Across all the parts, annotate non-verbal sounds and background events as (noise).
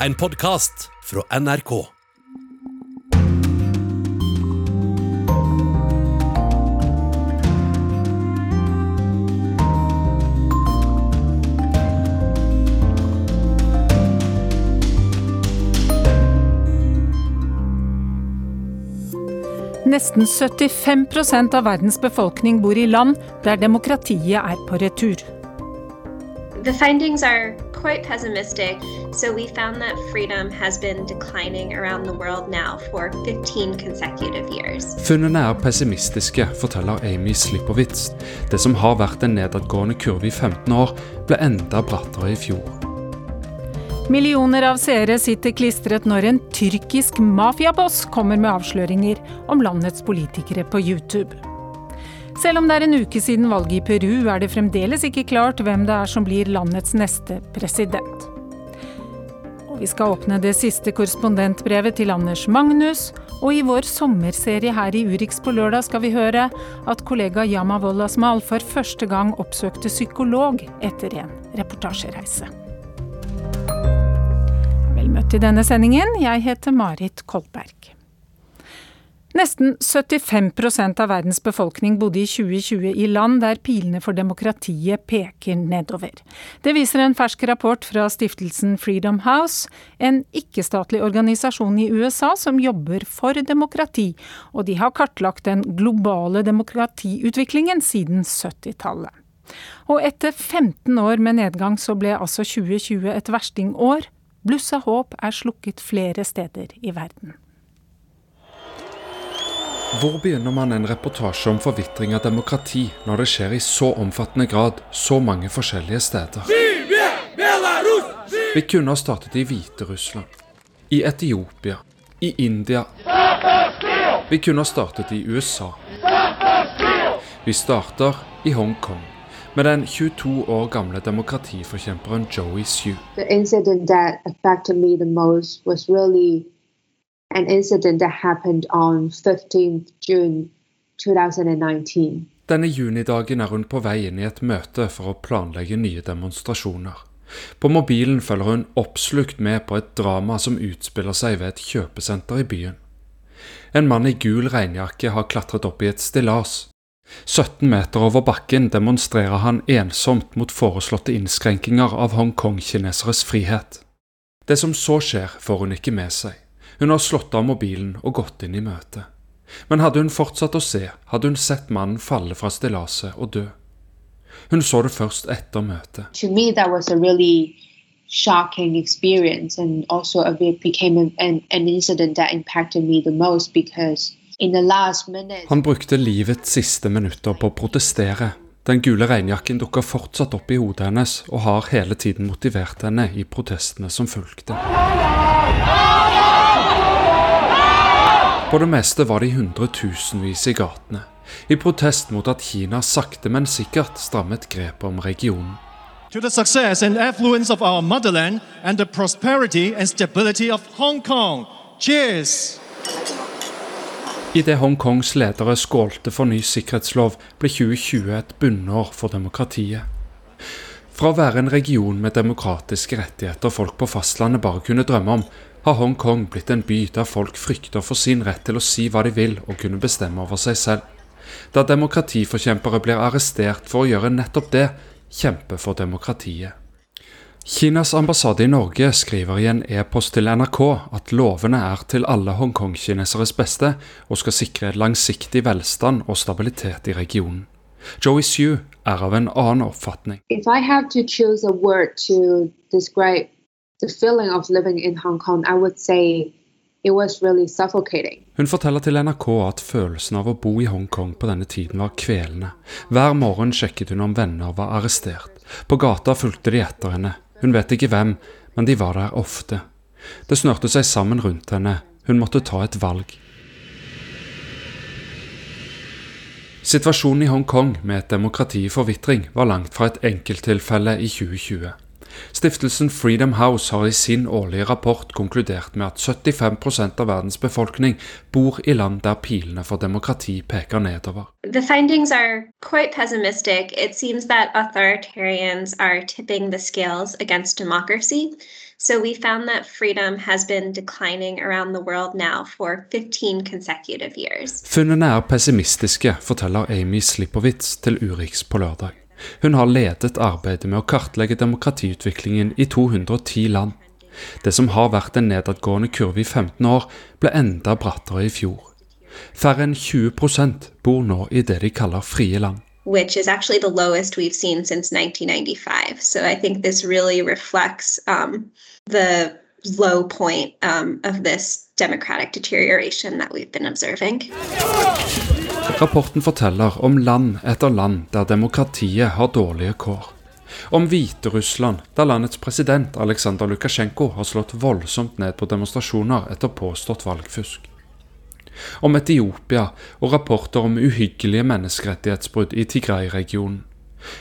en podkast fra NRK. Nesten 75% av verdens befolkning bor i land der demokratiet er på retur. The findings are quite pessimistic, so we found that freedom has been declining around the world now for 15 consecutive years. Funnene er pessimistiske, forteller Amy Slipowitz. Det som har vært en nedadgående kurve i 15 år, ble enda brattere i fjor. Millioner av seere sitter klistret når en tyrkisk mafiaboss kommer med avsløringer om landets politikere på YouTube. Selv om det er en uke siden valget i Peru, er det fremdeles ikke klart hvem det er som blir landets neste president. Og vi skal åpne det siste korrespondentbrevet til Anders Magnus, og i vår sommerserie her i Urix på lørdag skal vi høre at kollega Yama Wollasmal for første gang oppsøkte psykolog etter en reportasjereise. Vel møtt til denne sendingen, jeg heter Marit Kolberg. Nesten 75% av verdens befolkning bodde i 2020 i land der pilene for demokratiet peker nedover. Det viser en fersk rapport fra stiftelsen Freedom House, en ikke-statlig organisasjon i USA som jobber for demokrati, og de har kartlagt den globale demokratiutviklingen siden 70-tallet. Og etter 15 år med nedgang så ble altså 2020 et verstingår. Bluss av håp er slukket flere steder i verden. Hvor begynner man en reportasje om forvitring av demokrati når det skjer i så omfattende grad så mange forskjellige steder? Vi kunne ha startet i Hviterussland, i Etiopia, i India. Vi kunne ha startet i USA. Vi starter i Hongkong med den 22 år gamle demokratiforkjemperen Joey Sue. The an incident that happened on 15th June 2019. Denne junidagen er hun på vei inn i et møte for å planlegge nye demonstrasjoner. På mobilen følger hun oppslukt med på et drama som utspiller seg ved et kjøpesenter i byen. En mann i gul regnjakke har klatret opp i et stillas. 17 meter over bakken demonstrerer han ensomt mot foreslåtte innskrenkinger av Hongkong-kineseres frihet. Det som så skjer, får hun ikke med seg. Hun har slått av mobilen og gått inn i møtet. Men hadde hun fortsatt å se, hadde hun sett mannen falle fra stillaset og dø. Hun så det først etter møtet. To me, that was a really shocking experience, and also it became an, an incident that impacted me the most because in the last minute. Han brukte livets siste minutter på å protestere. Den gule regnjakken dukker fortsatt opp i hodet hennes og har hele tiden motivert henne i protestene som fulgte. På det meste var de hundretusenvis i gatene, i protest mot at Kina sakte, men sikkert strammet grepet om regionen. To the success and affluence of our motherland and the prosperity and stability of Hong Kong. Cheers! Idet Hongkongs ledere skålte for ny sikkerhetslov, ble 2020 et bunnår for demokratiet. Fra å være en region med demokratiske rettigheter folk på fastlandet bare kunne drømme om, har Hongkong blitt en by der folk frykter for sin rett til å si hva de vil og kunne bestemme over seg selv. Der demokratiforkjempere blir arrestert for å gjøre nettopp det, kjempe for demokratiet. Kinas ambassade i Norge skriver i en e-post til NRK at lovene er til alle Hongkong-kineseres beste og skal sikre langsiktig velstand og stabilitet i regionen. Joey Sue er av en annen oppfatning. If I have to choose a word to describe the feeling of living in Hong Kong, I would say it was really suffocating. Hun forteller til NRK at følelsen av å bo i Hongkong på denne tiden var kvelende. Hver morgen sjekket hun om venner var arrestert. På gata fulgte de etter henne. Hun vet ikke hvem, men de var der ofte. Det snørte seg sammen rundt henne. Hun måtte ta et valg. Situasjonen i Hongkong med et demokrati i forvitring var langt fra et enkelttilfelle i 2020. Stiftelsen Freedom House har i sin årlige rapport konkludert med at 75% av verdens befolkning bor i land der pilene for demokrati peker nedover. The findings are quite pessimistic. It seems that authoritarians are tipping the scales against democracy. So we found that freedom has been declining around the world now for 15 consecutive years. Funnene er pessimistiske, forteller Amy Slipowitz til Urix på lørdag. Hun har ledet arbeidet med å kartlegge demokratiutviklingen i 210 land. Det som har vært en nedadgående kurve i 15 år, ble enda brattere i fjor. Færre enn 20 bor nå i det de kaller frie land. which is actually the lowest we've seen since 1995. So I think this really reflects um, the low point um, of this democratic deterioration that we've been observing. Rapporten forteller om land etter land der demokratiet har dårlige kår. Om Hviterussland, der landets president Aleksandr Lukasjenko har slått voldsomt ned på demonstrasjoner etter påstått valgfusk om Etiopia og rapporter om uhyggelige menneskerettighetsbrudd i Tigray-regionen,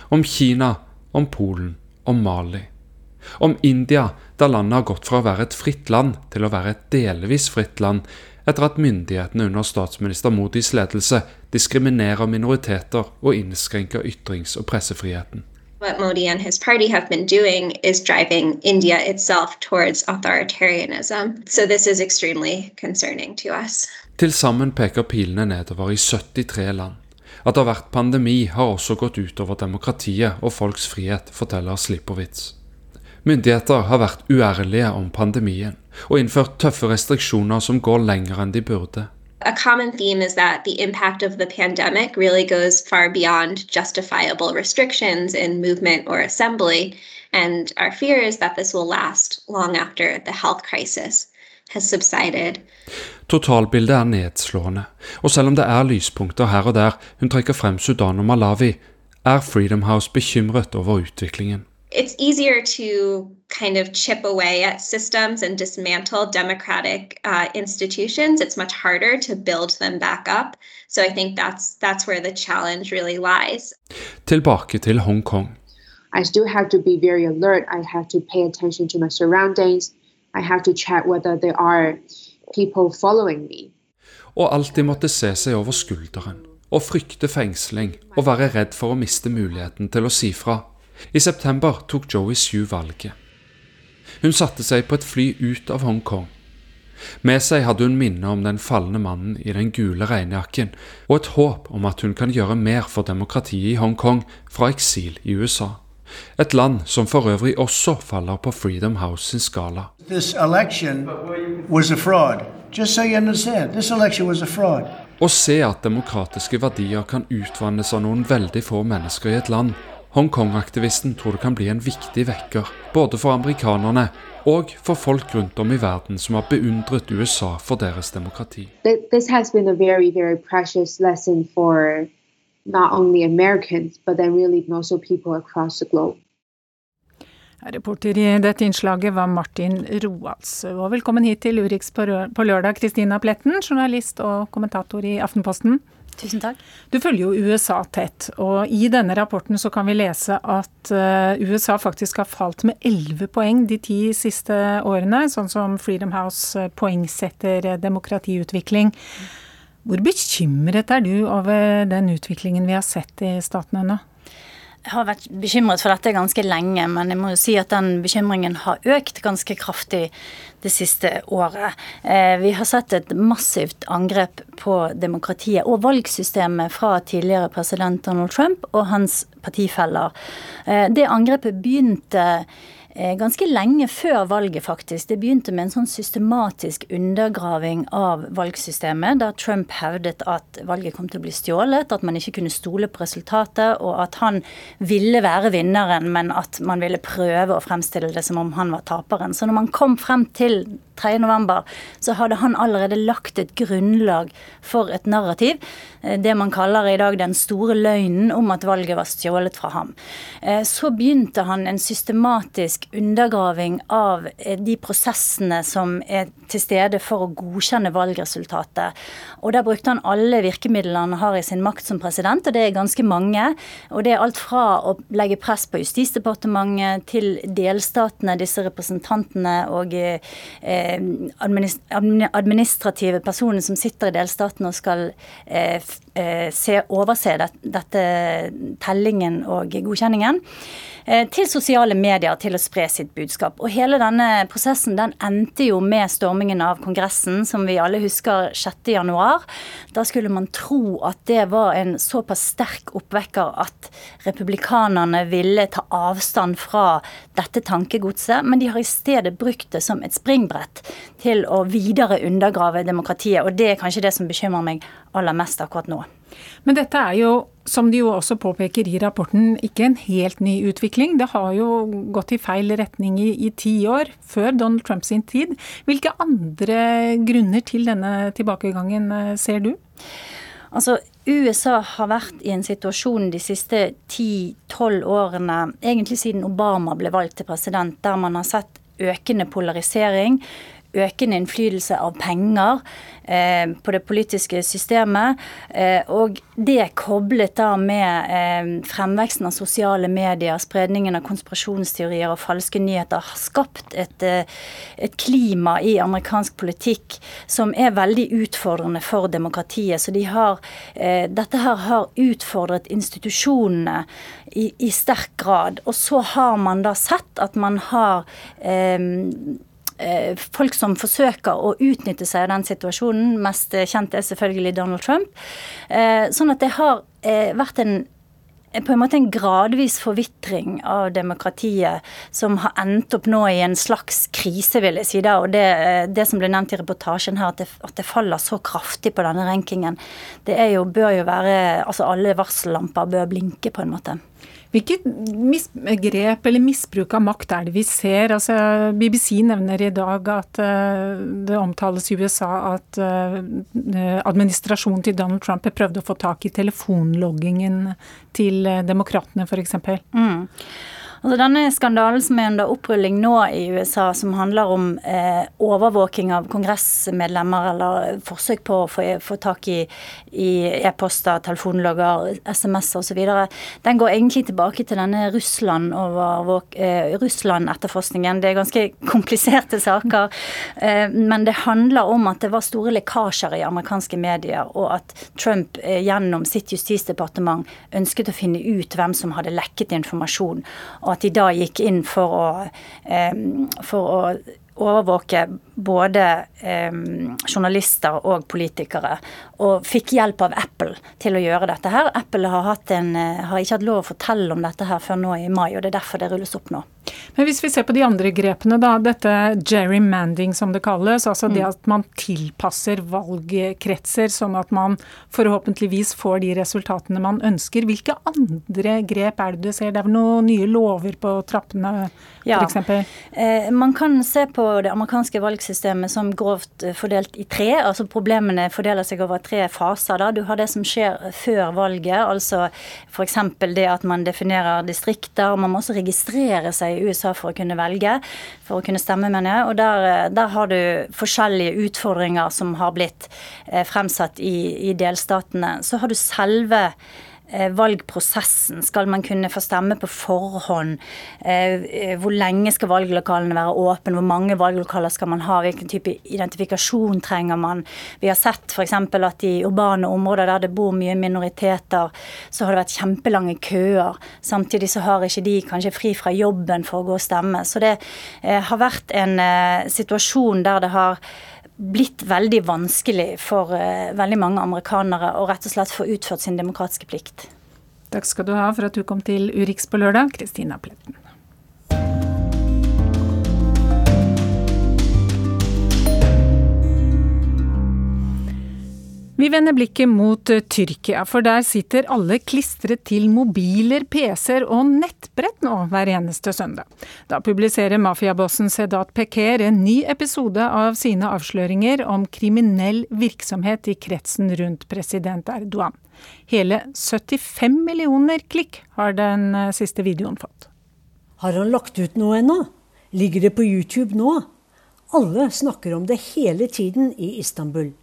om Kina, om Polen, om Mali. Om India, der landet har gått fra å være et fritt land til å være et delvis fritt land, etter at myndighetene under statsminister Modis ledelse diskriminerer minoriteter og innskrenker ytrings- og pressefriheten. What Modi and his party have been doing is driving India itself towards authoritarianism. So this is extremely concerning to us. Til sammen peker pilene nedover i 73 land. At det har vært pandemi, har også gått utover demokratiet og folks frihet, forteller Slipowitz. Myndigheter har vært uærlige om pandemien og innført tøffe restriksjoner som går lenger enn de burde. A common theme is that the impact of the pandemic really goes far beyond justifiable restrictions in movement or assembly, and our fear is that this will last long after the health crisis has subsided. Totalbildet er nedslående, og selv om det er lyspunkter her og der, hun trekker frem Sudan og Malawi, er Freedom House bekymret over utviklingen. It's easier to kind of chip away at systems and dismantle democratic uh, institutions. It's much harder to build them back up. So I think that's that's where the challenge really lies. Tilbake til Hong Kong. I still have to be very alert. I have to pay attention to my surroundings. I have to check whether there are people following me. Og alltid måtte se seg over skulderen, og frykte fengsling, og være redd for å miste muligheten til å si fra. I september tok Joey Sue valget. Hun satte seg på et fly ut av Hongkong. Med seg hadde hun minnet om den falne mannen i den gule regnjakken, og et håp om at hun kan gjøre mer for demokratiet i Hongkong fra eksil i USA. Et land som for øvrig også faller på Freedom House sin skala. Å se at demokratiske verdier kan utvannes av noen veldig få mennesker i et land. Hongkong-aktivisten tror det kan bli en viktig vekker, både for amerikanerne og for folk rundt om i verden som har beundret USA for deres demokrati. This has been a very, very precious lesson for not only Americans, but then really also people across the globe. Reporter i dette innslaget var Martin Roalds. Og velkommen hit til Urix på lørdag, Kristina Pletten, journalist og kommentator i Aftenposten. Tusen takk. Du følger jo USA tett, og i denne rapporten så kan vi lese at eh, USA faktisk har falt med 11 poeng de ti siste årene, sånn som Freedom House eh, poengsetter demokratiutvikling. Hvor bekymret er du over den utviklingen vi har sett i statene nå? Har vært bekymret for dette ganske lenge, men jeg må jo si at den bekymringen har økt ganske kraftig det siste året. Eh, vi har sett et massivt angrep på demokratiet og valgsystemet fra tidligere president Donald Trump og hans partifeller. Eh, det angrepet begynte ganske lenge før valget, faktisk. Det begynte med en sånn systematisk undergraving av valgsystemet, da Trump hevdet at valget kom til å bli stjålet, at man ikke kunne stole på resultatet, og at han ville være vinneren, men at man ville prøve å fremstille det som om han var taperen. Så når man kom frem til 3.11, så hadde han allerede lagt et grunnlag for et narrativ. Eh, det man kaller i dag den store løgnen om at valget var stjålet fra ham. Eh, så begynte han en systematisk undergraving av eh, de prosessene som er til stede for å godkjenne valgresultatet. Og Der brukte han alle virkemidlene han har i sin makt som president, og det er ganske mange. Og Det er alt fra å legge press på Justisdepartementet til delstatene, disse representantene og eh, administrative personer som sitter i delstaten og skal eh, eh, se, overse det, dette tellingen og godkjenningen. Eh, til sosiale medier til å spre sitt budskap. Og hele denne prosessen den endte jo med stormingen av Kongressen, som vi alle husker 6.1. Da skulle man tro at det var en såpass sterk oppvekker at republikanerne ville ta avstand fra dette tankegodset, men de har i stedet brukt det som et springbrett til å videre undergrave demokratiet. Og det er kanskje det som bekymrer meg aller mest akkurat nå. Men dette er jo, som de jo også påpeker i rapporten, ikke en helt ny utvikling. Det har jo gått i feil retning i, i ti år, før Donald Trumps tid. Hvilke andre grunner til denne tilbakegangen eh, ser du? Altså, USA har vært i en situasjon de siste 10-12 årene, egentlig siden Obama ble valgt til president, der man har sett økende polarisering, økende innflytelse av penger eh, på det politiske systemet. Eh, og det koblet da med eh, fremveksten av sosiale medier, spredningen av konspirasjonsteorier og falske nyheter, har skapt et, eh, et, klima i amerikansk politikk som er veldig utfordrende for demokratiet. Så de har, eh, dette her har utfordret institusjonene i, i sterk grad. Og så har man da sett at man har eh, folk som forsøker å utnytte seg av den situasjonen. Mest kjent er selvfølgelig Donald Trump. Eh, sånn at det har eh, vært en på en måte en gradvis forvitring av demokratiet som har endt opp nå i en slags krise, vil jeg si. da, og Det, det som ble nevnt i reportasjen her, at det, at det, faller så kraftig på denne rankingen, det jo, bør jo være altså Alle varsellamper bør blinke, på en måte. Hvilket grep eller misbruk av makt er det vi ser? Altså, BBC nevner i dag at uh, det omtales i USA at uh, administrasjonen til Donald Trump har prøvd å få tak i telefonloggingen til uh, demokratene f.eks. Mm. Altså denne skandalen som er under opprulling nå i USA, som handler om eh, overvåking av kongressmedlemmer eller forsøk på å få, få tak i, e-poster, telefonlogger, SMS-er osv., den går egentlig tilbake til denne Russland-etterforskningen. Eh, Russland det er ganske (laughs) kompliserte saker, eh, men det handler om at det var store lekkasjer i amerikanske medier, og at Trump eh, gjennom sitt justisdepartement ønsket å finne ut hvem som hadde lekket informasjon. og at de da gikk inn for å, for å overvåke både eh, journalister og politikere, og fikk hjelp av Apple til å gjøre dette her. Apple har, en, har, ikke hatt lov å fortelle om dette her før nå i mai, og det er derfor det rulles opp nå. Men hvis vi ser på de andre grepene, da. Dette gerrymanding som det kalles. Altså det mm. at man tilpasser valgkretser sånn at man forhåpentligvis får de resultatene man ønsker. Hvilke andre grep er det du ser? Det er vel noen nye lover på trappene ja. f.eks.? Eh, man kan se på det amerikanske valgsystemet som grovt fordelt i tre. Altså problemene fordeler seg over tre faser. Da. Du har det som skjer før valget, altså f.eks. det at man definerer distrikter. Man må også registrere seg i USA for å kunne velge, for å kunne stemme, mener jeg. Og der, der har du forskjellige utfordringer som har blitt eh, fremsatt i, i delstatene. Så har du selve Eh, valgprosessen? Skal man kunne få stemme på forhånd? Eh, eh, hvor lenge skal valglokalene være åpne? Hvor mange valglokaler skal man ha? Hvilken type identifikasjon trenger man? Vi har sett f.eks. at i urbane områder der det bor mye minoriteter, så har det vært kjempelange køer. Samtidig så har ikke de kanskje fri fra jobben for å gå og stemme. Så det har vært en situasjon der det har blitt veldig vanskelig for uh, veldig mange amerikanere å rett og slett få utført sin demokratiske plikt. Takk skal du ha for at du kom til Urix på lørdag, Kristina Pletten. Vi vender blikket mot eh, Tyrkia, for der sitter alle klistret til mobiler, PC-er og nettbrett nå hver eneste søndag. Da publiserer mafiabossen Sedat Peker en ny episode av sine avsløringer om kriminell virksomhet i kretsen rundt president Erdogan. Hele 75 millioner klikk har den eh, siste videoen fått. Har han lagt ut noe ennå? Ligger det på YouTube nå? Alle snakker om det hele tiden i Istanbul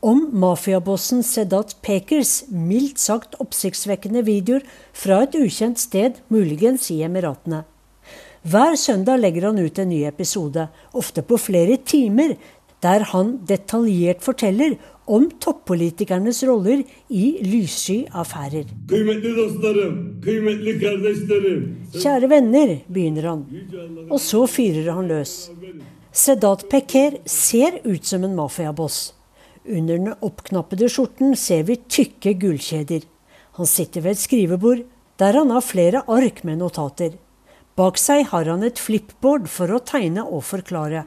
om mafiabossen Sedat Pekers mildt sagt oppsiktsvekkende videoer fra et ukjent sted, muligens i Emiratene. Hver søndag legger han ut en ny episode, ofte på flere timer, der han detaljert forteller om toppolitikernes roller i lyssky affærer. Kjære venner, begynner han, og så fyrer han løs. Sedat Peker ser ut som en mafiaboss. Under den oppknappede skjorten ser vi tykke gullkjeder. Han sitter ved et skrivebord der han har flere ark med notater. Bak seg har han et flipboard for å tegne og forklare.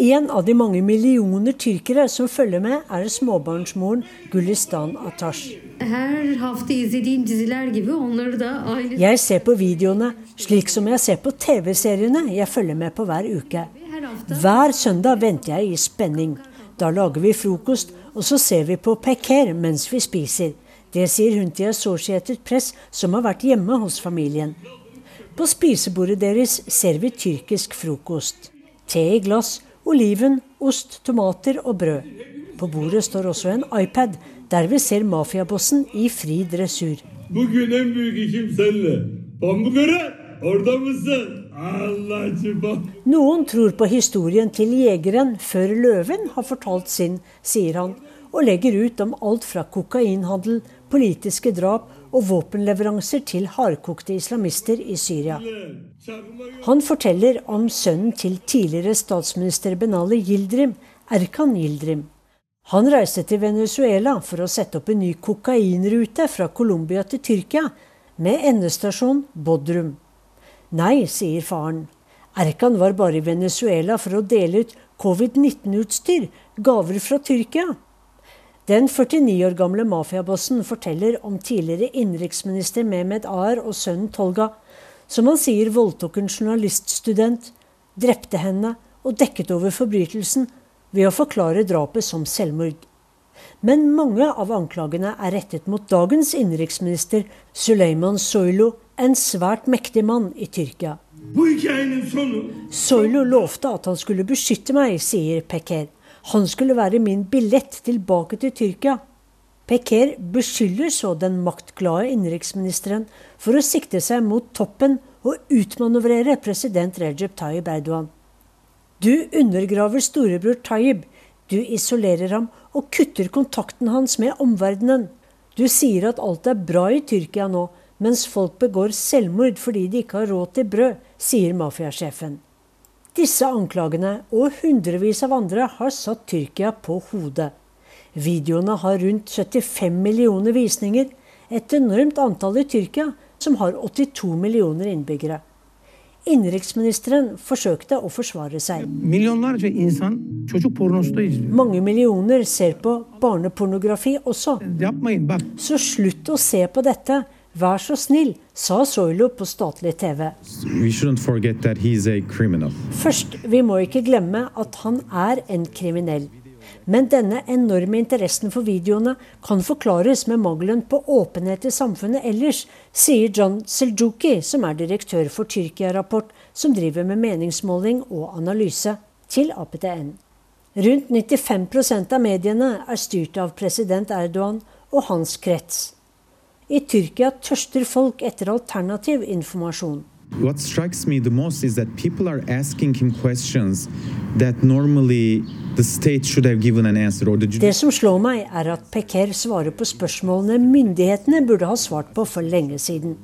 En av de mange millioner tyrkere som følger med, er småbarnsmoren Gulistan Atash. Jeg ser på videoene slik som jeg ser på TV-seriene jeg følger med på hver uke. Hver søndag venter jeg i spenning. Da lager vi frokost, og så ser vi på Peker mens vi spiser. Det sier hun til Associated Press, som har vært hjemme hos familien. På spisebordet deres ser vi tyrkisk frokost. Te i glass, oliven, ost, tomater og brød. På bordet står også en iPad, der vi ser mafiabossen i fri dressur. Noen tror på historien til jegeren før løven har fortalt sin, sier han, og legger ut om alt fra kokainhandel, politiske drap og våpenleveranser til hardkokte islamister i Syria. Han forteller om sønnen til tidligere statsminister Benali Gildrim, Erkan Gildrim. Han reiste til Venezuela for å sette opp en ny kokainrute fra Colombia til Tyrkia, med endestasjon Bodrum. Nei, sier faren. Erkan var bare i Venezuela for å dele ut covid-19-utstyr, gaver fra Tyrkia. Den 49 år gamle mafiabossen forteller om tidligere innenriksminister Mehmed Aar og sønnen Tolga, som han sier voldtok en journaliststudent, drepte henne og dekket over forbrytelsen ved å forklare drapet som selvmord. Men mange av anklagene er rettet mot dagens innenriksminister Suleiman Soylu, en svært mektig mann i Tyrkia. Soylo lovte at han skulle beskytte meg, sier Peker. Han skulle være min billett tilbake til Tyrkia. Peker beskylder så den maktglade innenriksministeren for å sikte seg mot toppen og utmanøvrere president Recep Tayyip Erdogan. Du undergraver storebror Tayyip, du isolerer ham og kutter kontakten hans med omverdenen. Du sier at alt er bra i Tyrkia nå, mens folk begår selvmord fordi de ikke har råd til brød, sier mafiasjefen. Disse anklagene og hundrevis av andre har satt Tyrkia på hodet. Videoene har rundt 75 millioner visninger, et enormt antall i Tyrkia, som har 82 millioner innbyggere. Innenriksministeren forsøkte å forsvare seg. Mange millioner ser på barnepornografi også. Så slutt å se på dette. Vær så snill, sa Soilo på statlig TV. Først, vi må ikke glemme at han er en kriminell. Men denne enorme interessen for videoene kan forklares med mangelen på åpenhet i samfunnet ellers, sier John Seljuki, som er direktør for Tyrkia-rapport, som driver med meningsmåling og analyse, til APTN. Rundt 95% av mediene er styrt av president Erdogan og hans krets. I Tyrkia tørster folk etter alternativ informasjon. What strikes me the most is that people are asking him questions that normally the state should have given an answer. Or the det som slår meg, er at Peker svarer på spørsmålene myndighetene burde ha svart på for lenge siden.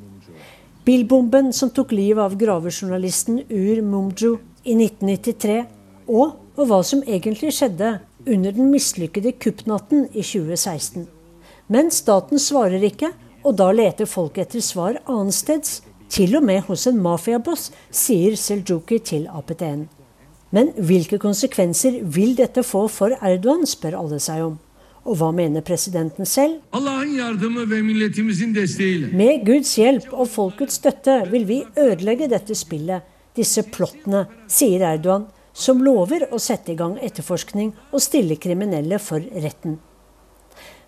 Bilbomben som tok livet av gravejournalisten Ur Mumju i 1993, og, og hva som egentlig skjedde under den mislykkede kuppnatten i 2016. Men staten svarer ikke, og da leter folk etter svar annensteds, til og med hos en mafiaboss, sier Seljuki til APTN. Men hvilke konsekvenser vil dette få for Erdogan, spør alle seg om. Og hva mener presidenten selv? Med Guds hjelp og folkets støtte vil vi ødelegge dette spillet, disse plottene, sier Erdogan, som lover å sette i gang etterforskning og stille kriminelle for retten.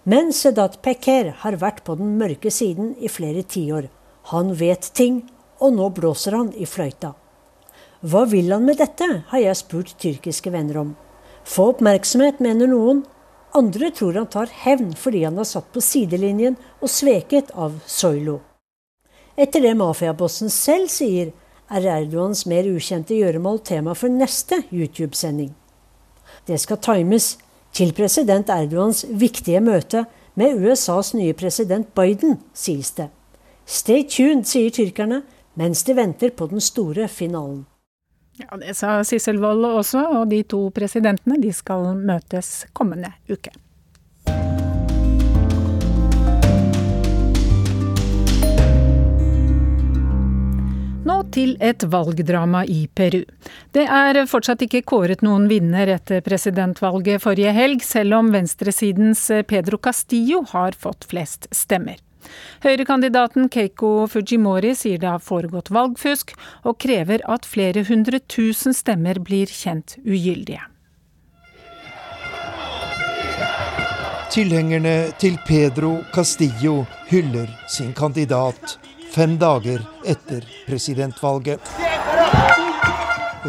Men Sedat Peker har vært på den mørke siden i flere tiår. Han vet ting, og nå blåser han i fløyta. Hva vil han med dette, har jeg spurt tyrkiske venner om. Få oppmerksomhet, mener noen. Andre tror han tar hevn fordi han har satt på sidelinjen og sveket av Soilo. Etter det mafiabossen selv sier, er Erdogans mer ukjente gjøremål tema for neste YouTube-sending. Det skal times til president Erdogans viktige møte med USAs nye president Biden, sies det. Stay tuned, sier tyrkerne, mens de venter på den store finalen. Ja, Det sa Sissel Wold også, og de to presidentene de skal møtes kommende uke. Nå til et valgdrama i Peru. Det er fortsatt ikke kåret noen vinner etter presidentvalget forrige helg, selv om venstresidens Pedro Castillo har fått flest stemmer. Høyrekandidaten Keiko Fujimori sier det har foregått valgfusk, og krever at flere hundre tusen stemmer blir kjent ugyldige. Tilhengerne til Pedro Castillo hyller sin kandidat fem dager etter presidentvalget.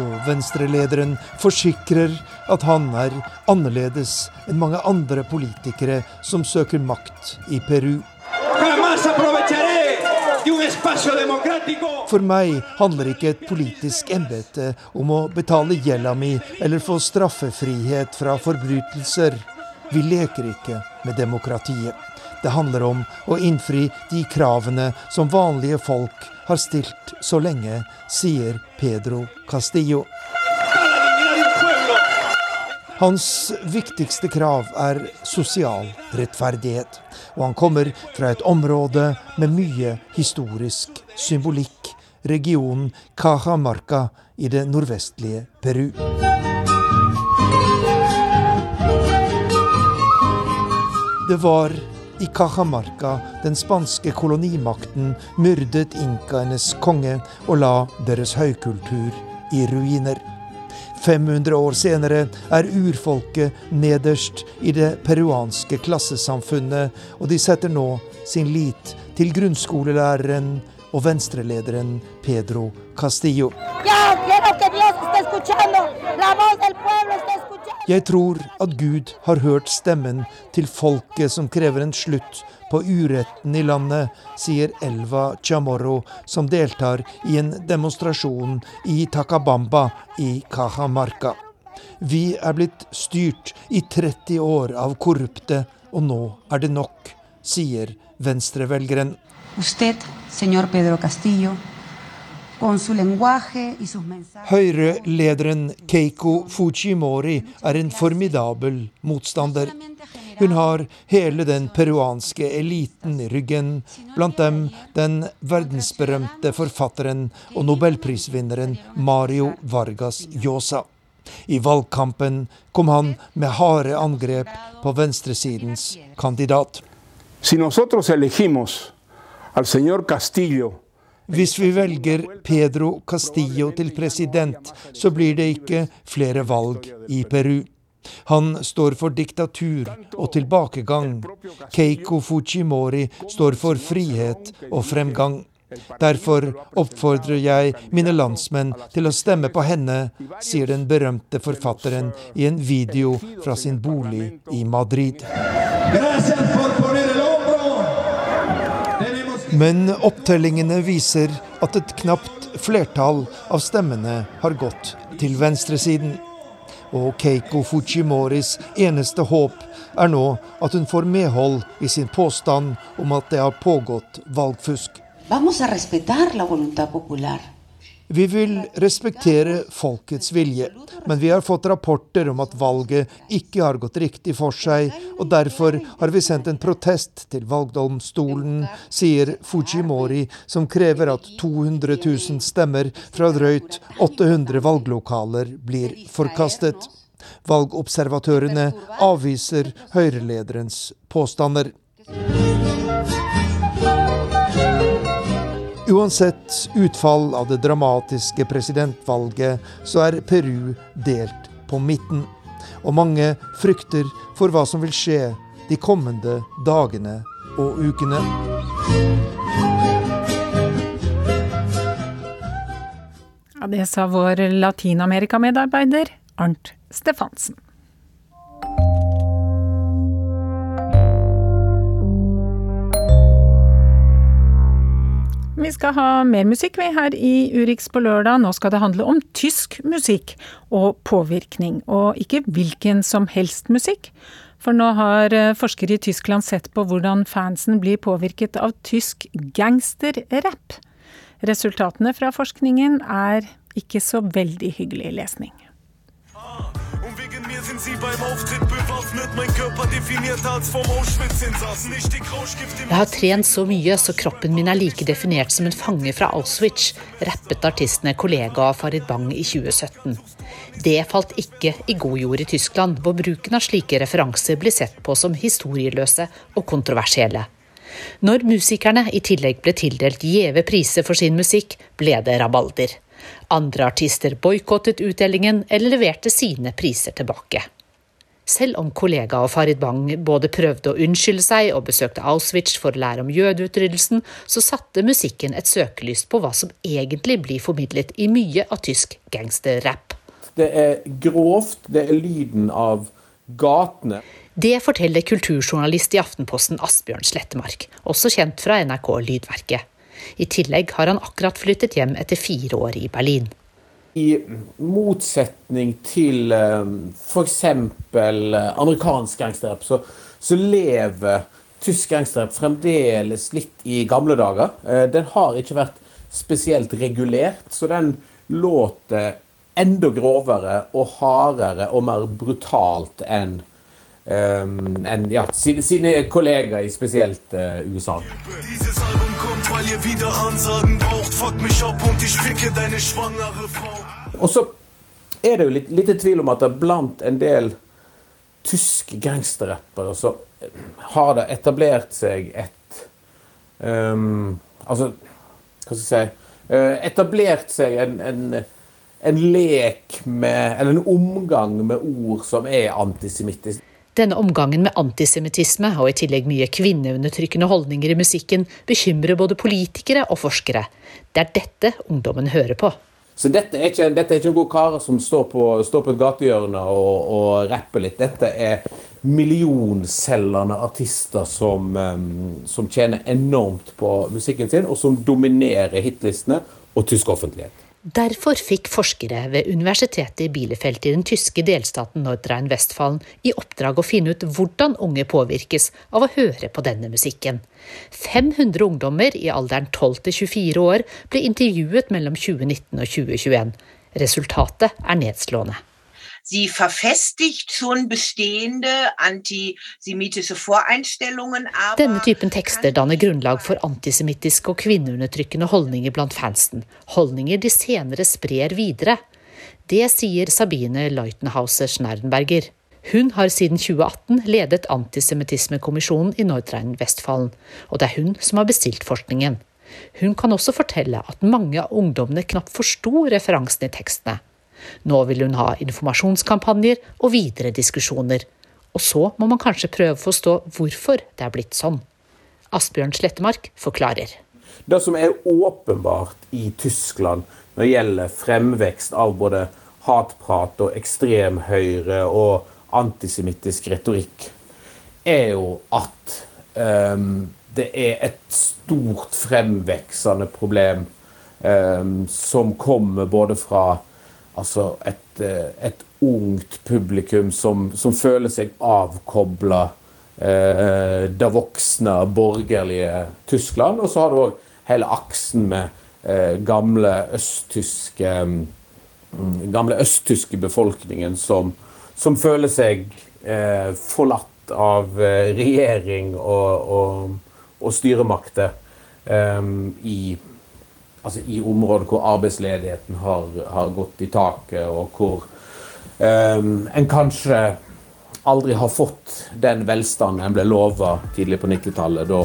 Og venstrelederen forsikrer at han er annerledes enn mange andre politikere som søker makt i Peru. For meg handler ikke et politisk embete om å betale gjelda mi eller få straffefrihet fra forbrytelser. Vi leker ikke med demokratiet. Det handler om å innfri de kravene som vanlige folk har stilt så lenge, sier Pedro Castillo. Hans viktigste krav er sosial rettferdighet. Og han kommer fra et område med mye historisk symbolikk, regionen Cajamarca i det nordvestlige Peru. Det var i Cajamarca den spanske kolonimakten myrdet inkaenes konge og la deres høykultur i ruiner. 500 år senere er urfolket nederst i det peruanske klassesamfunnet, og de setter nå sin lit til grunnskolelæreren og venstrelederen Pedro Castillo. Jeg tror at Gud har hørt stemmen til folket som krever en slutt på uretten i landet, sier Elva Chamorro, som deltar i en demonstrasjon i Takabamba i Cajamarca. Vi er blitt styrt i 30 år av korrupte, og nå er det nok, sier venstrevelgeren. Usted, señor Pedro Castillo, Høyre-lederen Keiko Fujimori er en formidabel motstander. Hun har hele den peruanske eliten i ryggen, blant dem den verdensberømte forfatteren og nobelprisvinneren Mario Vargas Llosa. I valgkampen kom han med harde angrep på venstresidens kandidat. Si nosotros elegimos al señor Castillo hvis vi velger Pedro Castillo til president, så blir det ikke flere valg i Peru. Han står for diktatur og tilbakegang. Keiko Fujimori står for frihet og fremgang. Derfor oppfordrer jeg mine landsmenn til å stemme på henne, sier den berømte forfatteren i en video fra sin bolig i Madrid. Gracias men opptellingene viser at et knapt flertall av stemmene har gått til venstresiden. Og Keiko Fujimoris eneste håp er nå at hun får medhold i sin påstand om at det har pågått valgfusk. Vamos a respetar la. Vi vil respektere folkets vilje, men vi har fått rapporter om at valget ikke har gått riktig for seg, og derfor har vi sendt en protest til valgdomstolen, sier Fujimori, som krever at 200 000 stemmer fra drøyt 800 valglokaler blir forkastet. Valgobservatørene avviser høyrelederens påstander. Uansett utfall av det dramatiske presidentvalget, så er Peru delt på midten. Og mange frykter for hva som vil skje de kommende dagene og ukene. Ja, det sa vår Latin-Amerika-medarbeider Arnt Stefansen. Vi skal ha mer musikk vi her i Urix på lørdag. Nå skal det handle om tysk musikk og påvirkning, og ikke hvilken som helst musikk. For nå har eh, forskere i Tyskland sett på hvordan fansen blir påvirket av tysk gangsterrapp. Resultatene fra forskningen er ikke så veldig hyggelig lesning. Mir sind sie beim Auftritt bewaffnet, mein Körper definiert als vom Auschwitz-Insassen. Nicht die Krauschgift Jeg har trent så mye, så kroppen min er like definert som en fange fra Auschwitz, rappet artistene kollega Farid Bang i 2017. Det falt ikke i god jord i Tyskland, hvor bruken av slike referanser blir sett på som historieløse og kontroversielle. Når musikerne i tillegg ble tildelt gjeve priser for sin musikk, ble det rabalder. Andre artister boikottet utdelingen eller leverte sine priser tilbake. Selv om kollega og Farid Bang både prøvde å unnskylde seg og besøkte Auschwitz for å lære om jødeutryddelsen, så satte musikken et søkelys på hva som egentlig blir formidlet i mye av tysk gangsterrap. Det er grovt, det er lyden av gatene. Det forteller kulturjournalist i Aftenposten Asbjørn Slettemark, også kjent fra NRK Lydverket. I tillegg har han akkurat flyttet hjem etter fire år i Berlin. I motsetning til eh, f.eks. Eh, amerikansk gangsterrap, så, så lever tysk gangsterrap fremdeles litt i gamle dager. Eh, den har ikke vært spesielt regulert, så den låter enda grovere og hardere og mer brutalt enn um, en, ja, sine, sine, kollegaer i spesielt uh, USA. Weil ihr wieder Ansagen braucht. Fuck mich ab und ich ficke deine schwangere Frau. Og så er det jo litt, litt tvil om at det blant en del tyske gangsterrappere så har det etablert seg et um, Altså, hva skal jeg si uh, Etablert seg en, en, en lek med Eller en omgang med ord som er antisemittiske. Denne omgangen med antisemittisme og i tillegg mye kvinneundertrykkende holdninger i musikken bekymrer både politikere og forskere. Det er dette ungdommen hører på. Så dette er ikke, dette er ikke noen karer som står på, står på et gatehjørne og, og rapper litt. Dette er millionselgende artister som, som tjener enormt på musikken sin, og som dominerer hitlistene og tysk offentlighet. Derfor fikk forskere ved universitetet i Bielefeld i den tyske delstaten Nordrhein-Westfalen i oppdrag å finne ut hvordan unge påvirkes av å høre på denne musikken. 500 ungdommer i alderen 12 til 24 år ble intervjuet mellom 2019 og 2021. Resultatet er nedslående. Sie verfestigt schon bestehende antisemitische Voreinstellungen. Denne typen tekster danner grunnlag for antisemittiske og kvinneundertrykkende holdninger blant fansen. Holdninger de senere sprer videre. Det sier Sabine Leutenhauser Schnernberger. Hun har siden 2018 ledet Antisemittismekommisjonen i Nordrhein-Vestfalen, og det er hun som har bestilt forskningen. Hun kan også fortelle at mange av ungdommene knapt forsto referansene i tekstene. Nå vil hun ha informasjonskampanjer og videre diskusjoner. Og så må man kanskje prøve å forstå hvorfor det er blitt sånn. Asbjørn Slettemark forklarer. Det som er åpenbart i Tyskland når det gjelder fremvekst av både hatprat og ekstremhøyre og antisemittisk retorikk, er jo at um, det er et stort fremveksende problem um, som kommer både fra Altså et, eh, et ungt publikum som, som, føler seg avkobla eh, det voksne, borgerlige Tyskland. Og så har du òg hele aksen med eh, gamle østtyske mm, gamle østtyske befolkningen som, som føler seg eh, forlatt av eh, regjering og, og, og styremakter eh, i altså i områder hvor arbeidsledigheten har, har gått i taket, og hvor um, en kanskje aldri har fått den velstanden en ble lova tidlig på 90-tallet, da,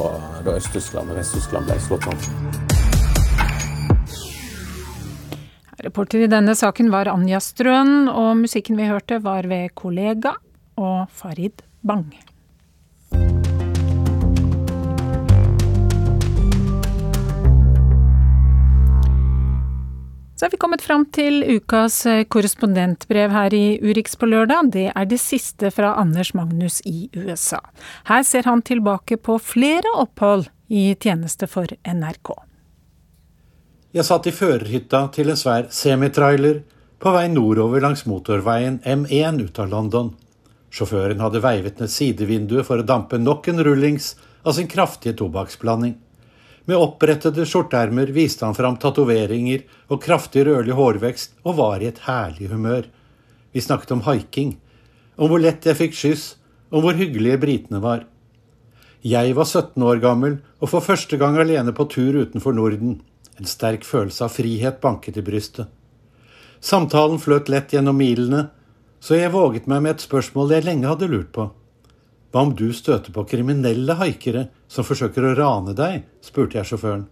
da Øst-Tyskland og Vest-Tyskland ble slått sammen. Reporter i denne saken var Anja Strøen, og musikken vi hørte var ved kollega og Farid Bang. Så er vi kommet fram til ukas eh, korrespondentbrev her i Urix på lørdag. Det er det siste fra Anders Magnus i USA. Her ser han tilbake på flere opphold i tjeneste for NRK. Jeg satt i førerhytta til en svær semitrailer på vei nordover langs motorveien M1 ut av London. Sjåføren hadde veivet ned sidevinduet for å dampe nok en rullings av sin kraftige tobakksblanding. Med opprettede skjorteermer viste han fram tatoveringer og kraftig rødlig hårvekst og var i et herlig humør. Vi snakket om haiking, om hvor lett jeg fikk skyss, om hvor hyggelige britene var. Jeg var 17 år gammel og for første gang alene på tur utenfor Norden. En sterk følelse av frihet banket i brystet. Samtalen fløt lett gjennom milene, så jeg våget meg med et spørsmål jeg lenge hadde lurt på. Hva om du støter på kriminelle haikere som forsøker å rane deg? spurte jeg sjåføren.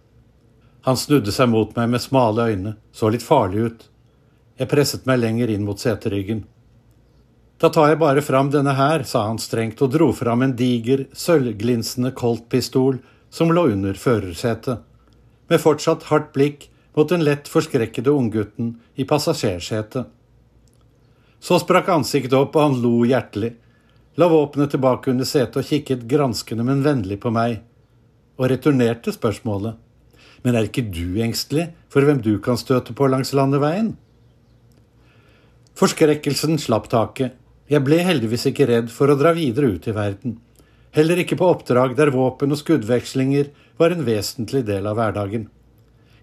Han snudde seg mot meg med smale øyne, så litt farlig ut. Jeg presset meg lenger inn mot seteryggen. Da tar jeg bare fram denne her, sa han strengt og dro fram en diger, sølvglinsende Colt-pistol som lå under førersetet, med fortsatt hardt blikk mot den lett forskrekkede unggutten i passasjersetet. Så sprakk ansiktet opp, og han lo hjertelig la våpenet tilbake under setet og kikket granskende, men vennlig på meg, og returnerte spørsmålet. Men er ikke du engstelig for hvem du kan støte på langs landeveien? Forskrekkelsen slapp taket. Jeg ble heldigvis ikke redd for å dra videre ut i verden. Heller ikke på oppdrag der våpen og skuddvekslinger var en vesentlig del av hverdagen.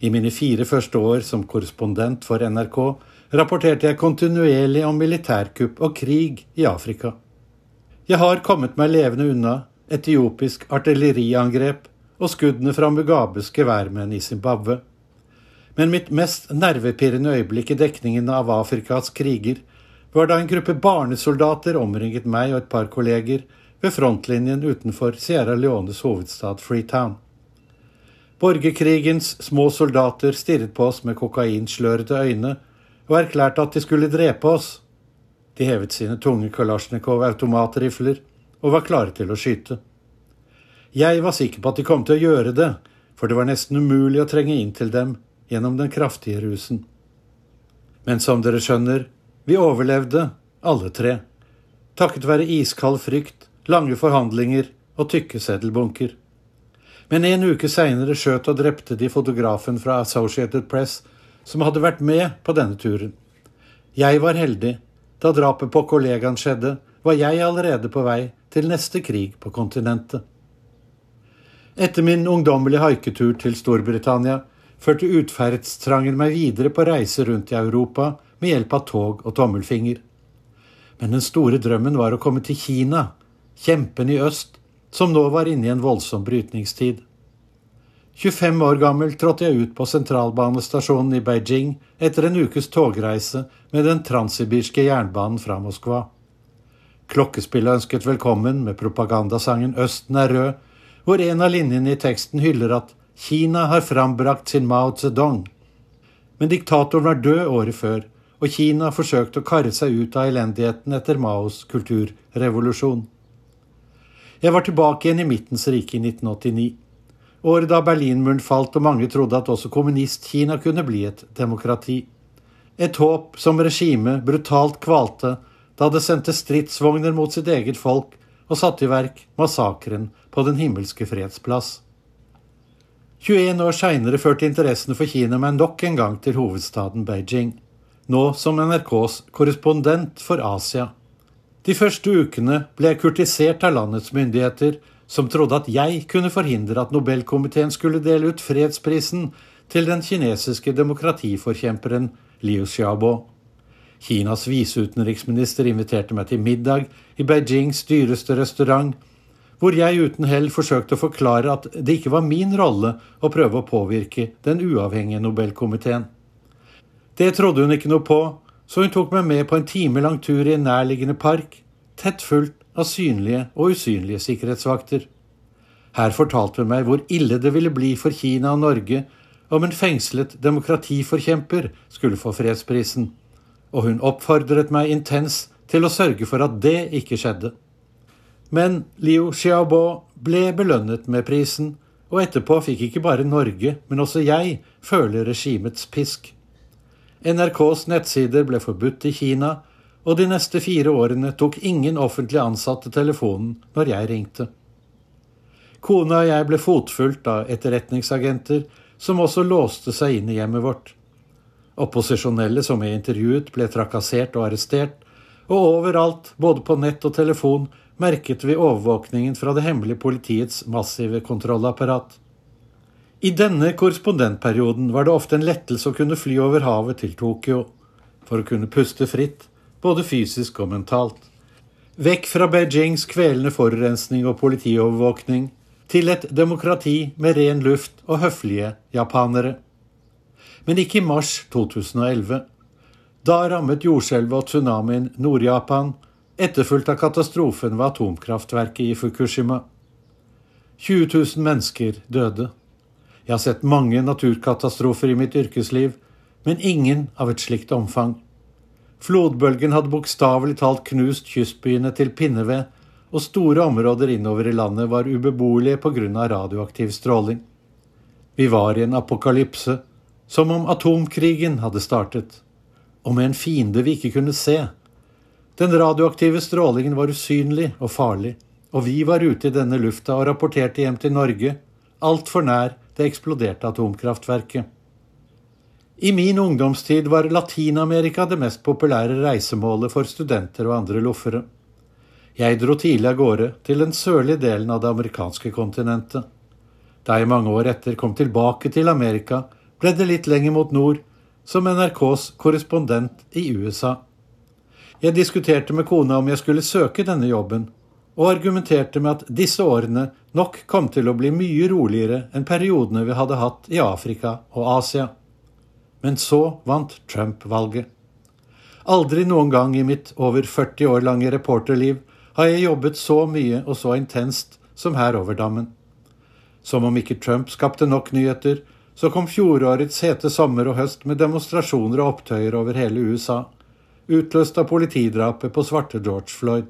I mine fire første år som korrespondent for NRK rapporterte jeg kontinuerlig om militærkupp og krig i Afrika. Jeg har kommet meg levende unna etiopisk artilleriangrep og skuddene fra Mugabes geværmenn i Zimbabwe. Men mitt mest nervepirrende øyeblikk i dekningen av Afrikas kriger var da en gruppe barnesoldater omringet meg og et par kolleger ved frontlinjen utenfor Sierra Leones hovedstad Freetown. Borgerkrigens små soldater stirret på oss med kokainslørete øyne og erklærte at de skulle drepe oss. De hevet sine tunge Kalasjnikov-automatrifler og var klare til å skyte. Jeg var sikker på at de kom til å gjøre det, for det var nesten umulig å trenge inn til dem gjennom den kraftige rusen. Men som dere skjønner, vi overlevde, alle tre, takket være iskald frykt, lange forhandlinger og tykke seddelbunker. Men en uke seinere skjøt og drepte de fotografen fra Associated Press som hadde vært med på denne turen. Jeg var heldig da drapet på kollegaen skjedde, var jeg allerede på vei til neste krig på kontinentet. Etter min ungdommelige haiketur til Storbritannia førte utferdstrangen meg videre på reise rundt i Europa med hjelp av tog og tommelfinger. Men den store drømmen var å komme til Kina, kjempen i øst, som nå var inne i en voldsom brytningstid. 25 år gammel trådte jeg ut på sentralbanestasjonen i Beijing etter en ukes togreise med den transsibirske jernbanen fra Moskva. Klokkespillet ønsket velkommen med propagandasangen 'Østen er rød', hvor en av linjene i teksten hyller at Kina har frambrakt sin Mao Zedong. Men diktatoren var død året før, og Kina forsøkte å karre seg ut av elendigheten etter Maos kulturrevolusjon. Jeg var tilbake igjen i Midtens rike i 1989 året da Berlinmuren falt og mange trodde at også kommunist-Kina kunne bli et demokrati. Et håp som regimet brutalt kvalte da det sendte stridsvogner mot sitt eget folk og satte i verk massakren på Den himmelske fredsplass. 21 år seinere førte interessen for Kina meg nok en gang til hovedstaden Beijing, nå som NRKs korrespondent for Asia. De første ukene ble jeg kurtisert av landets myndigheter som trodde at jeg kunne forhindre at Nobelkomiteen skulle dele ut fredsprisen til den kinesiske demokratiforkjemperen Liu Xiaobo. Kinas viseutenriksminister inviterte meg til middag i Beijings dyreste restaurant, hvor jeg uten hell forsøkte å forklare at det ikke var min rolle å prøve å påvirke den uavhengige Nobelkomiteen. Det trodde hun ikke noe på, så hun tok meg med på en timelang tur i en nærliggende park, tett fulgt av synlige og usynlige sikkerhetsvakter. Her fortalte hun meg hvor ille det ville bli for Kina og Norge om en fengslet demokratiforkjemper skulle få fredsprisen, og hun oppfordret meg intens til å sørge for at det ikke skjedde. Men Liu Xiaobo ble belønnet med prisen, og etterpå fikk ikke bare Norge, men også jeg føle regimets pisk. NRKs nettsider ble forbudt i Kina, og de neste fire årene tok ingen offentlig ansatte telefonen når jeg ringte. Kona og jeg ble fotfulgt av etterretningsagenter som også låste seg inn i hjemmet vårt. Opposisjonelle som jeg intervjuet, ble trakassert og arrestert, og overalt, både på nett og telefon, merket vi overvåkningen fra det hemmelige politiets massive kontrollapparat. I denne korrespondentperioden var det ofte en lettelse å kunne fly over havet til Tokyo, for å kunne puste fritt, både fysisk og mentalt. Vekk fra Beijings kvelende forurensning og politiovervåkning, til et demokrati med ren luft og høflige japanere. Men ikke i mars 2011. Da rammet jordskjelvet og tsunamien Nord-Japan, etterfulgt av katastrofen ved atomkraftverket i Fukushima. 20 000 mennesker døde. Jeg har sett mange naturkatastrofer i mitt yrkesliv, men ingen av et slikt omfang. Flodbølgen hadde bokstavelig talt knust kystbyene til pinneved, og store områder innover i landet var ubeboelige pga. radioaktiv stråling. Vi var i en apokalypse, som om atomkrigen hadde startet og med en fiende vi ikke kunne se. Den radioaktive strålingen var usynlig og farlig, og vi var ute i denne lufta og rapporterte hjem til Norge, altfor nær det eksploderte atomkraftverket. I min ungdomstid var Latin-Amerika det mest populære reisemålet for studenter og andre loffere. Jeg dro tidlig av gårde til den sørlige delen av det amerikanske kontinentet. Da jeg mange år etter kom tilbake til Amerika, ble det litt lenger mot nord, som NRKs korrespondent i USA. Jeg diskuterte med kona om jeg skulle søke denne jobben, og argumenterte med at disse årene nok kom til å bli mye roligere enn periodene vi hadde hatt i Afrika og Asia. Men så vant Trump valget. Aldri noen gang i mitt over 40 år lange reporterliv har jeg jobbet så mye og så intenst som her over dammen. Som om ikke Trump skapte nok nyheter, så kom fjorårets hete sommer og høst med demonstrasjoner og opptøyer over hele USA, utløst av politidrapet på svarte George Floyd.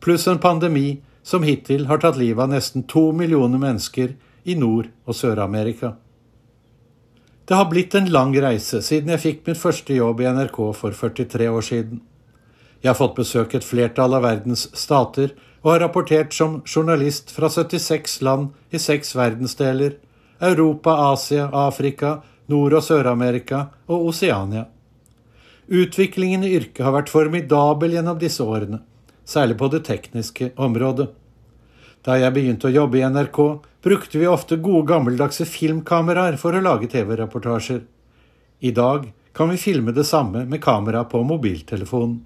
Pluss en pandemi som hittil har tatt livet av nesten to millioner mennesker i Nord- og Sør-Amerika. Det har blitt en lang reise siden jeg fikk min første jobb i NRK for 43 år siden. Jeg har fått besøk et flertall av verdens stater og har rapportert som journalist fra 76 land i seks verdensdeler Europa, Asia, Afrika, Nord- og Sør-Amerika og Oseania. Utviklingen i yrket har vært formidabel gjennom disse årene, særlig på det tekniske området. Da jeg begynte å jobbe i NRK, brukte vi ofte gode gammeldagse filmkameraer for å lage TV-reportasjer. I dag kan vi filme det samme med kamera på mobiltelefonen.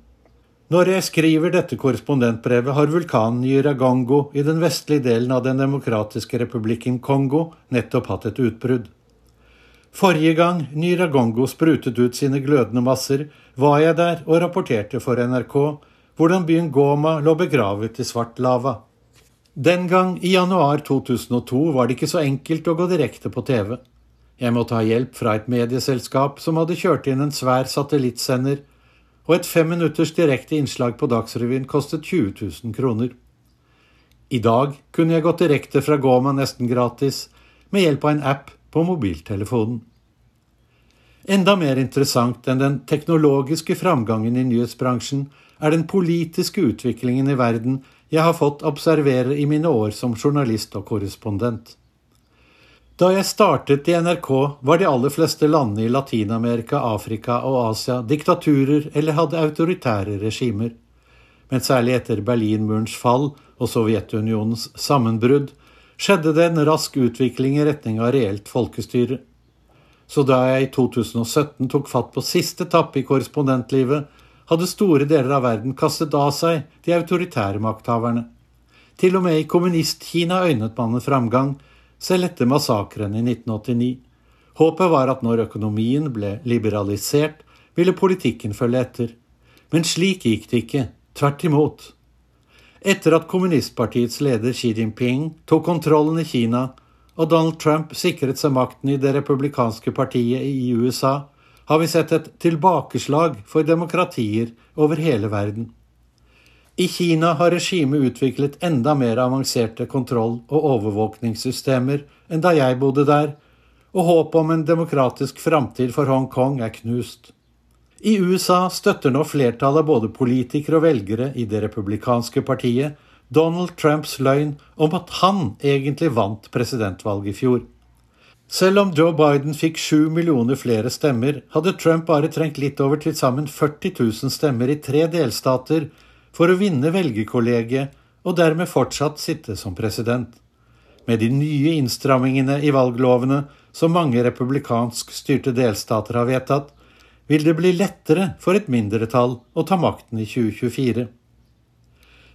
Når jeg skriver dette korrespondentbrevet, har vulkanen Nyragongo i den vestlige delen av Den demokratiske republikken Kongo nettopp hatt et utbrudd. Forrige gang Nyiragongo sprutet ut sine glødende masser, var jeg der og rapporterte for NRK hvordan byen Goma lå begravet i svart lava. Den gang, i januar 2002, var det ikke så enkelt å gå direkte på TV. Jeg måtte ha hjelp fra et medieselskap som hadde kjørt inn en svær satellittsender og et fem minutters direkte innslag på Dagsrevyen kostet 20 000 kroner. I dag kunne jeg gått direkte fra Goma nesten gratis, med hjelp av en app på mobiltelefonen. Enda mer interessant enn den teknologiske framgangen i nyhetsbransjen er den politiske utviklingen i verden jeg har fått observere i mine år som journalist og korrespondent. Da jeg startet i NRK, var de aller fleste landene i Latin-Amerika, Afrika og Asia diktaturer eller hadde autoritære regimer. Men særlig etter Berlinmurens fall og Sovjetunionens sammenbrudd skjedde det en rask utvikling i retning av reelt folkestyre. Så da jeg i 2017 tok fatt på siste etappe i korrespondentlivet, hadde store deler av verden kastet av seg de autoritære makthaverne. Til og med i Kommunist-Kina øynet man en framgang, selv etter massakren i 1989. Håpet var at når økonomien ble liberalisert, ville politikken følge etter. Men slik gikk det ikke, tvert imot. Etter at kommunistpartiets leder Xi Jinping tok kontrollen i Kina, og Donald Trump sikret seg makten i det republikanske partiet i USA, har vi sett et tilbakeslag for demokratier over hele verden. I Kina har regimet utviklet enda mer avanserte kontroll- og overvåkningssystemer enn da jeg bodde der, og håpet om en demokratisk framtid for Hongkong er knust. I USA støtter nå flertallet både politikere og velgere i det republikanske partiet Donald Trumps løgn om at han egentlig vant presidentvalget i fjor. Selv om Joe Biden fikk sju millioner flere stemmer, hadde Trump bare trengt litt over til sammen 40 000 stemmer i tre delstater for å vinne velgerkollegiet og dermed fortsatt sitte som president. Med de nye innstrammingene i valglovene som mange republikansk styrte delstater har vedtatt, vil det bli lettere for et mindretall å ta makten i 2024.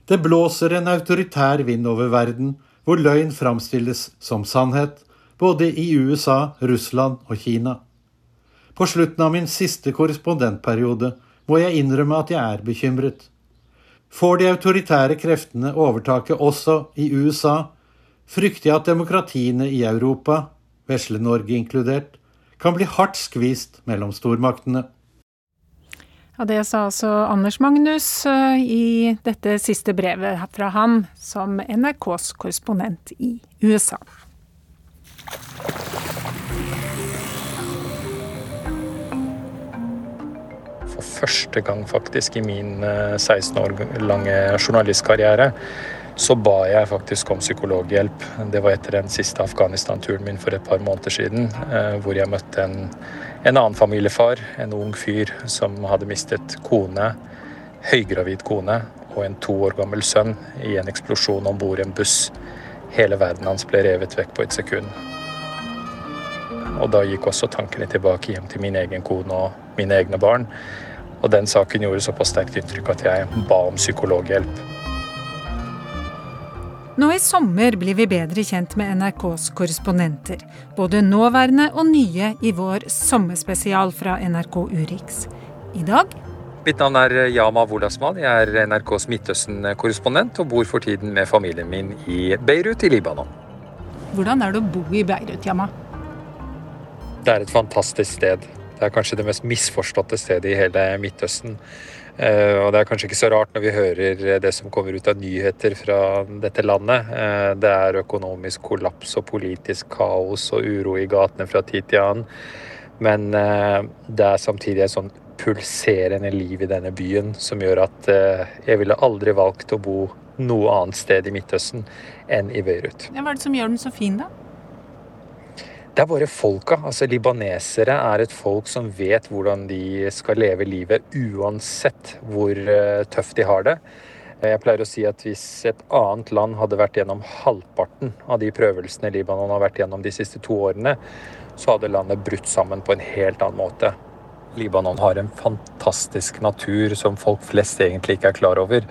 Det blåser en autoritær vind over verden, hvor løgn framstilles som sannhet, både i USA, Russland og Kina. På slutten av min siste korrespondentperiode må jeg innrømme at jeg er bekymret. Får de autoritære kreftene overtaket også i USA, frykter jeg at demokratiene i Europa, vesle Norge inkludert, kan bli hardt skvist mellom stormaktene. Ja, Det sa altså Anders Magnus eh, i dette siste brevet fra ham som NRKs korrespondent i USA. For første gang faktisk i min 16 eh, år lange journalistkarriere så ba jeg faktisk om psykologhjelp. Det var etter den siste Afghanistan-turen min for et par måneder siden, eh, hvor jeg møtte en, en, annen familiefar, en ung fyr som hadde mistet kone, høygravid kone og en to år gammel sønn i en eksplosjon om bord i en buss. Hele verden hans ble revet vekk på et sekund. Og da gikk også tankene tilbake hjem til min egen kone og mine egne barn. Og den saken gjorde såpass sterkt inntrykk at jeg ba om psykologhjelp. Nå i sommer blir vi bedre kjent med NRKs korrespondenter. Både nåværende og nye i vår sommerspesial fra NRK Urix. I dag Mitt navn er Yama Wolasman. Jeg er NRKs Midtøsten-korrespondent og bor for tiden med familien min i Beirut i Libanon. Hvordan er det å bo i Beirut, Yama? Det er et fantastisk sted. Det er kanskje det mest misforståtte stedet i hele Midtøsten. Eh, og det er kanskje ikke så rart når vi hører det som kommer ut av nyheter fra dette landet. Eh, det er økonomisk kollaps og politisk kaos og uro i gatene fra tid til annen. Men eh, det er samtidig en sånn pulserende liv i denne byen som gjør at jeg ville aldri valgt å bo noe annet sted i Midtøsten enn i Beirut. Ja, hva er det som gjør den så fin, da? Det er bare folka. Altså Libanesere er et folk som vet hvordan de skal leve livet uansett hvor eh, tøft de har det. Jeg pleier å si at hvis et annet land hadde vært gjennom halvparten av de prøvelsene Libanon har vært gjennom de siste to årene, så hadde landet brutt sammen på en helt annen måte. Libanon har en fantastisk natur som folk flest egentlig ikke er klar over.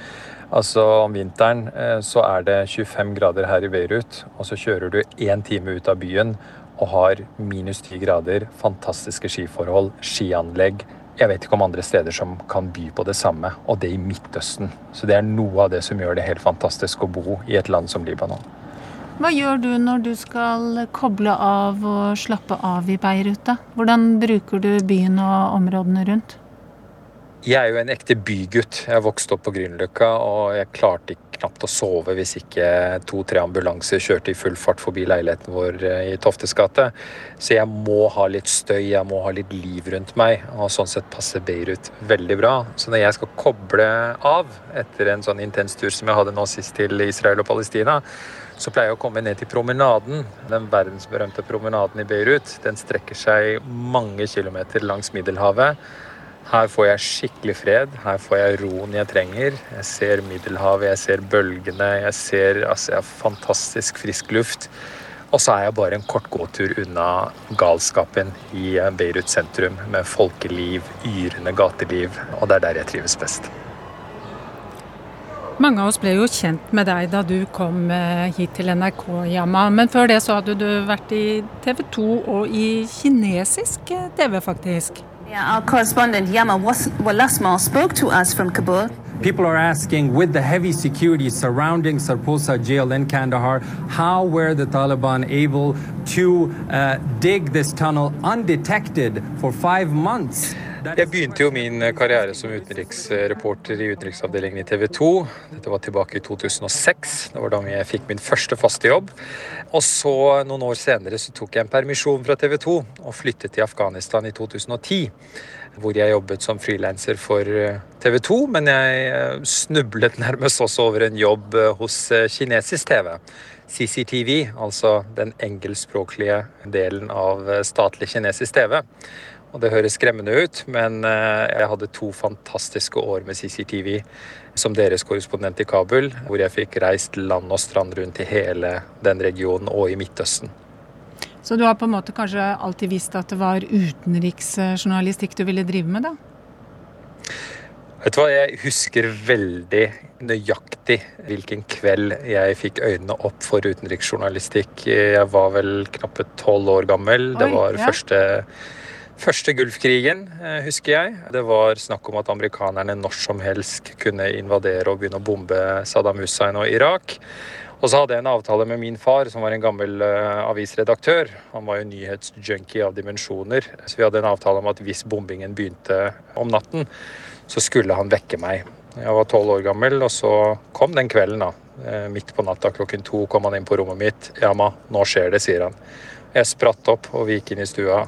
Altså Om vinteren eh, så er det 25 grader her i Beirut, og så kjører du én time ut av byen, og har minus ti grader, fantastiske skiforhold, skianlegg. Jeg vet ikke om andre steder som kan by på det samme, og det i Midtøsten. Så det er noe av det som gjør det helt fantastisk å bo i et land som Libanon. Hva gjør du når du skal koble av og slappe av i Beirut? da? Hvordan bruker du byen og områdene rundt? Jeg er jo en ekte bygutt. Jeg vokste opp på Grünerløkka, og jeg klarte knapt å sove hvis ikke to-tre ambulanser kjørte i full fart forbi leiligheten vår eh, i Toftes gate. Så jeg må ha litt støy, jeg må ha litt liv rundt meg, og sånn sett passer Beirut veldig bra. Så når jeg skal koble av etter en sånn intens tur som jeg hadde nå sist til Israel og Palestina, så pleier jeg å komme ned til promenaden. Den verdensberømte promenaden i Beirut. Den strekker seg mange kilometer langs Middelhavet. Her får jeg skikkelig fred. Her får jeg roen jeg trenger. Jeg ser Middelhavet, jeg ser bølgene, jeg ser altså, jeg fantastisk frisk luft. Og så er jeg bare en kort gåtur unna galskapen i Beirut sentrum, med folkeliv, yrende gateliv. Og det er der jeg trives best. Mange av oss ble jo kjent med deg da du kom eh, hit til NRK, Yama. Men før det så hadde du vært i TV 2 og i kinesisk eh, TV, faktisk. Yeah, our correspondent Yama Walasmal spoke to us from Kabul. People are asking, with the heavy security surrounding Sarposa jail in Kandahar, how were the Taliban able to uh, dig this tunnel undetected for five months? Jeg begynte jo min karriere som utenriksreporter i utenriksavdelingen i TV 2. Dette var tilbake i 2006. Det var da jeg fikk min første faste jobb. Og så, noen år senere, så tok jeg en permisjon fra TV 2 og flyttet til Afghanistan i 2010. Hvor jeg jobbet som frilanser for eh, TV 2, men jeg eh, snublet nærmest også over en jobb eh, hos kinesisk TV. CCTV, altså den engelskspråklige delen av statlig kinesisk TV. Og det høres skremmende ut, men jeg hadde to fantastiske år med CCTV som deres korrespondent i Kabul, hvor jeg fikk reist land og strand rundt i hele den regionen og i Midtøsten. Så du har på en måte kanskje alltid visst at det var utenriksjournalistikk du ville drive med, da? Vet du hva, Jeg husker veldig nøyaktig hvilken kveld jeg fikk øynene opp for utenriksjournalistikk. Jeg var vel knappe tolv år gammel. Oi, det var ja. første Første Gulfkrigen, eh, husker jeg. Det var snakk om at amerikanerne når som helst kunne invadere og begynne å bombe Saddam Hussein og Irak. Og så hadde jeg en avtale med min far, som var en gammel uh, avisredaktør. Han var jo nyhetsjunkie av dimensjoner. Så vi hadde en avtale om at hvis bombingen begynte om natten, så skulle han vekke meg. Jeg var tolv år gammel, og så kom den kvelden, da. Uh, midt på natta klokken to kom han inn på rommet mitt. 'Yama, nå skjer det', sier han. Jeg spratt opp, og vi gikk inn i stua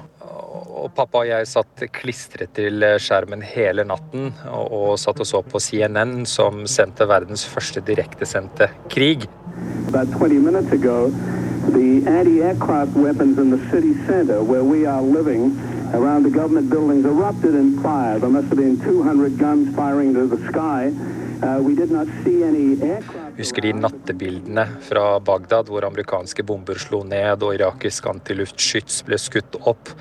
og pappa og jeg satt klistret til skjermen hele natten og, og satt og så på CNN, som sendte verdens første direktesendte krig. About 20 minutes ago, the anti-aircraft weapons in the city center where we are living around the government buildings erupted in fire. There must have been 200 guns firing into the sky. Uh, we did not see any aircraft Husker de nattebildene fra Bagdad hvor amerikanske bomber slo ned og irakisk antiluftskyts ble skutt opp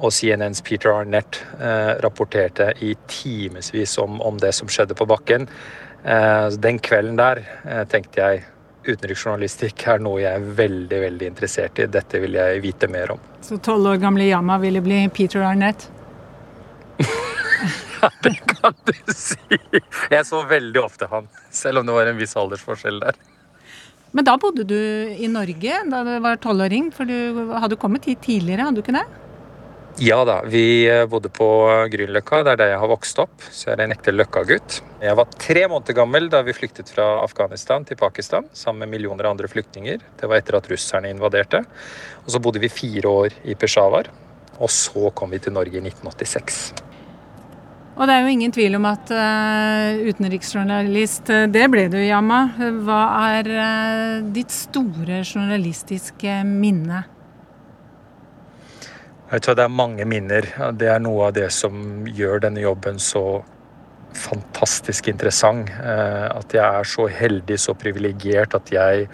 og CNNs Peter Arnett eh, rapporterte i timevis om, om, det som skjedde på bakken. Eh, den kvelden der eh, tenkte jeg utenriksjournalistikk er noe jeg er veldig veldig interessert i. Dette vil jeg vite mer om. Så tolv år gamle Yama ville bli Peter Arnett? (laughs) ja, det kan du si. Jeg så veldig ofte han, selv om det var en viss aldersforskjell der. Men da bodde du i Norge da du var tolvåring? For du hadde kommet hit tidligere, hadde du ikke det? Ja da, vi eh, bodde på Grünerløkka, det er der jeg har vokst opp. Så jeg er en ekte Løkka-gutt. Jeg var tre måneder gammel da vi flyktet fra Afghanistan til Pakistan sammen med millioner av andre flyktninger. Det var etter at russerne invaderte. Og så bodde vi fire år i Peshawar. Og så kom vi til Norge i 1986. Og det er jo ingen tvil om at uh, utenriksjournalist, eh, det ble du, Yama. Hva er uh, ditt store journalistiske minne? Jeg tror det er mange minner. Det er noe av det som gjør denne jobben så fantastisk interessant. Eh, at jeg er så heldig, så privilegert at jeg